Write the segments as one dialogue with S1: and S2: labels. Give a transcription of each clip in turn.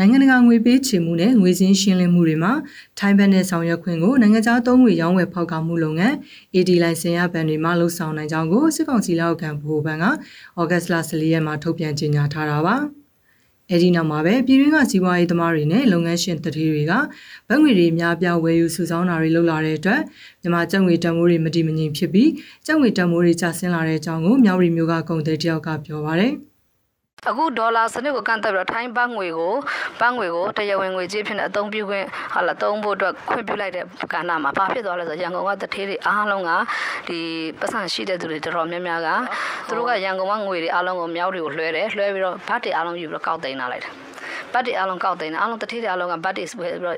S1: နိုင်ငံတကာငွေပေးချေမှုနဲ့ငွေစင်းရှင်းလင်းမှုတွေမှာထိုင်းဘက်နဲ့ဆောင်ရွက်ခွင့်ကိုနိုင်ငံခြားသုံးငွေရောင်းဝယ်ဖောက်ကာမှုလုပ်ငန်း AD လိုင်စင်ရဘဏ်တွေမှလှုပ်ဆောင်နိုင်ကြောင်းကိုစစ်ကောင်စီလက်အောက်ခံဗဟိုဘဏ်ကဩဂတ်စ်လ14ရက်မှာထုတ်ပြန်ကြေညာထားတာပါ။အဲဒီနောက်မှာပဲပြည်တွင်းကစီးပွားရေးသမားတွေနဲ့လုပ်ငန်းရှင်တတိတွေကဘက်ငွေတွေအများပြားဝယ်ယူစုဆောင်းတာတွေလုပ်လာတဲ့အတွက်မြန်မာကျပ်ငွေတန်ဖိုးတွေမတည်မငြိမ်ဖြစ်ပြီးကျပ်ငွေတန်ဖိုးတွေကျဆင်းလာတဲ့အကြောင်းကိုမြောက်ရီမျိုးကကုန်သည်တယောက်ကပြောပါရယ်။
S2: အခုဒေါ်လာစနစ်ကိုကန့်သက်ပြီးတော့ထိုင်းဘတ်ငွေကိုဘတ်ငွေကိုတရားဝင်ငွေကြေးဖြစ်နေအသုံးပြုခွင့်ဟာလာသုံးဖို့အတွက်ခွင့်ပြုလိုက်တဲ့ကဏ္ဍမှာဘာဖြစ်သွားလဲဆိုတော့ရန်ကုန်ကတထေးတွေအားလုံးကဒီပတ်စံရှိတဲ့သူတွေတော်တော်များများကသူတို့ကရန်ကုန်ကငွေတွေအားလုံးကိုမြောက်တွေကိုလွှဲတယ်လွှဲပြီးတော့ဘတ်တွေအားလုံးယူပြီးတော့ကောက်သိမ်းလာလိုက်တယ် ဘတ်တွေအားလုံးကောက်သိမ်းတယ်အားလုံးတထေးတွေအားလုံးကဘတ်တွေဆွဲပြီးတော့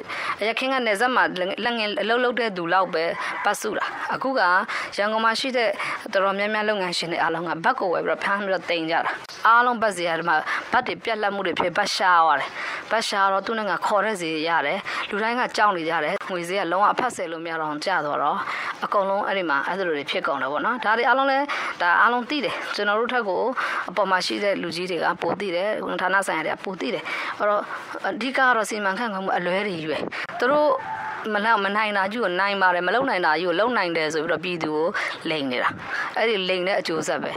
S2: ရခင်ကနေဇက်မှာလက်ငယ်အလုပ်လုပ်တဲ့သူလောက်ပဲပတ်စုတာအခုကရန်ကုန်မှာရှိတဲ့တော်တော်များများလုပ်ငန်းရှင်တွေအားလုံးကဘတ်ကိုဝယ်ပြီးတော့ဖမ်းပြီးတော့တင်ကြတာအားလုံးဘတ်စီရတယ်မှာဘတ်တွေပြက်လက်မှုတွေဖြစ်ဘတ်ရှားရတယ်ဘတ်ရှားတော့သူနဲ့ကခေါ်တဲ့စီရတယ်လူတိုင်းကကြောက်နေကြတယ်ငွေစည်းကလုံးဝအဖတ်ဆယ်လို့မရတော့ကြာတော့တော့အကုန်လုံးအဲ့ဒီမှာအဲ့လိုတွေဖြစ်ကုန်တယ်ပေါ့နော်ဒါတွေအားလုံးလဲ ဒါအားလုံးသိတယ်ကျွန်တော်တို့ထက်ကိုအပေါ်မှာရှိတဲ့လူကြီးတွေကပိုသိတယ်ဌာနဆိုင်ရာတွေကပိုသိတယ်အဲ့တော့အဓိကကတော့စီမံခန့်ခွဲမှုအလွဲတွေရွယ်သူတို့မလောက်မနိုင်တာကြီးကိုနိုင်ပါတယ်မလုံနိုင်တာကြီးကိုလုံနိုင်တယ်ဆိုပြီးတော့ပြည်သူကိုလိန်နေတာအဲ့ဒီလိန်တဲ့အကျိုးဆက်ပဲ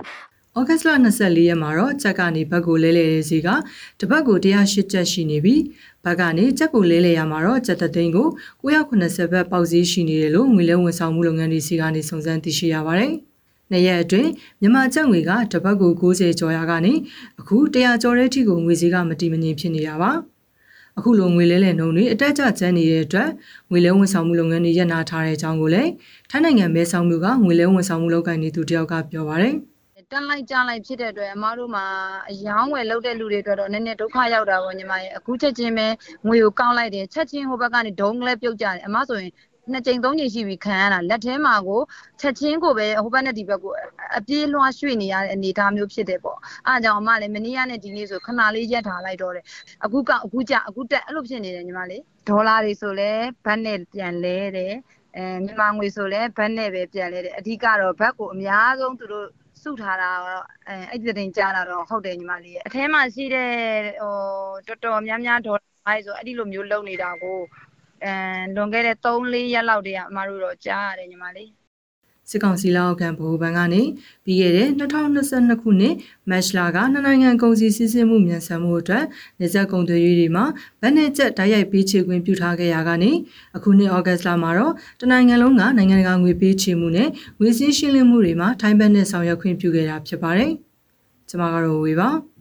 S1: ဩဂတ်စ်လ24ရက်မှာတော့ချက်ကနေဘက်ကိုလဲလဲတဲ့စီကတစ်ဘက်ကို108ချက်ရှိနေပြီးဘက်ကနေချက်ကိုလဲလဲရမှာတော့ချက်သိန်းကို980ဘက်ပေါက်စည်းရှိနေတယ်လို့ငွေလဲဝန်ဆောင်မှုလုပ်ငန်းတွေစီကနေစုံစမ်းသိရှိရပါတယ်။ နှစ်ရက်အတွင်းမြန်မာကျပ်ငွေကတစ်ဘက်ကို90ကျော်ရာကနေအခု100ကျော်တဲ့အထိကိုငွေစည်းကမတိမငြိမ်ဖြစ်နေတာပါ။အခုလိုငွေလဲလဲနှုန်းတွေအတက်အကျကျန်းနေတဲ့အတွက်ငွေလဲဝန်ဆောင်မှုလုပ်ငန်းတွေရပ်နာထားတဲ့အကြောင်းကိုလည်းထိုင်းနိုင်ငံမဲဆောက်မြို့ကငွေလဲဝန်ဆောင်မှုလုပ်ကိုင်နေသူတယောက်ကပြောပါရယ်
S3: တက်လိုက်ကြလိုက်ဖြစ်တဲ့အတွက်အမားတို့မှာအယောင်းဝယ်လုပ်တဲ့လူတွေအတွက်တော့နည်းနည်းဒုက္ခရောက်တာပေါ့ညီမရဲ့အခုချက်ချင်းပဲငွေကိုကောက်လိုက်တယ်ချက်ချင်းဟိုဘက်ကနေဒုံးလဲပြုတ်ကြတယ်အမဆိုရင် နှစ်ကြိမ်သုံးကြိမ်ရှိပြီခံရတာလက်ထဲမှာကိုချက်ချင်းကိုပဲဟိုဘက်နဲ့ဒီဘက်ကိုအပြေးလွှားရွှေ့နေရတဲ့အနေအထားမျိုးဖြစ်တယ်ပေါ့အားကြောင့်အမလည်းမနေ့ကနဲ့ဒီနေ့ဆိုခဏလေးရက်ထားလိုက်တော့တယ်အခုကအခုကြအခုတက်အဲ့လိုဖြစ်နေတယ်ညီမလေးဒေါ်လာတွေဆိုလဲဘတ်နဲ့ပြန်လဲတယ်အဲမြန်မာငွေဆိုလဲဘတ်နဲ့ပဲပြန်လဲတယ်အဓိကတော့ဘတ်ကိုအများဆုံးသူတို့စုထားတာတော့အဲအဲ့ဒီတင်ကြားတာတော့ဟုတ်တယ်ညီမလေးရဲ့အထဲမှာရှိတဲ့ဟိုတော်တော်များများဒေါ်လာမိုက်ဆိုအဲ့ဒီလိုမျိုးလုပ်နေတာကို အဲလွန်ခဲ့တဲ့3-4ရက်လောက်တည်းကအမတို့တော့ကြားရတယ်ညီမလေး
S1: စစ်ကောင်စီလက်အောက်ခံဗဟိုဘဏ်ကနေပြီးခဲ့တဲ့2022ခုနှစ်မတ်လကနှစ်နိုင်ငံကုန်စည်စီးဆင်းမှုမြန်ဆန်မှုအတွက်နေဆက်ကုန်သွယ်ရေးတွေမှာဗန်နယ်ကျက်တိုက်ရိုက်ပေးချေခွင့်ပြုထားခဲ့ရကနေအခုနှစ်ဩဂတ်လမှာတော့တနိုင်ငံလုံးကနိုင်ငံတကာငွေပေးချေမှုနဲ့ငွေစည်းရှင်းလင်းမှုတွေမှာထိုင်းဘက်နဲ့ဆောင်ရွက်ခွင့်ပြုခဲ့တာဖြစ်ပါတယ်။ကျွန်မကတော့ဝေပါ။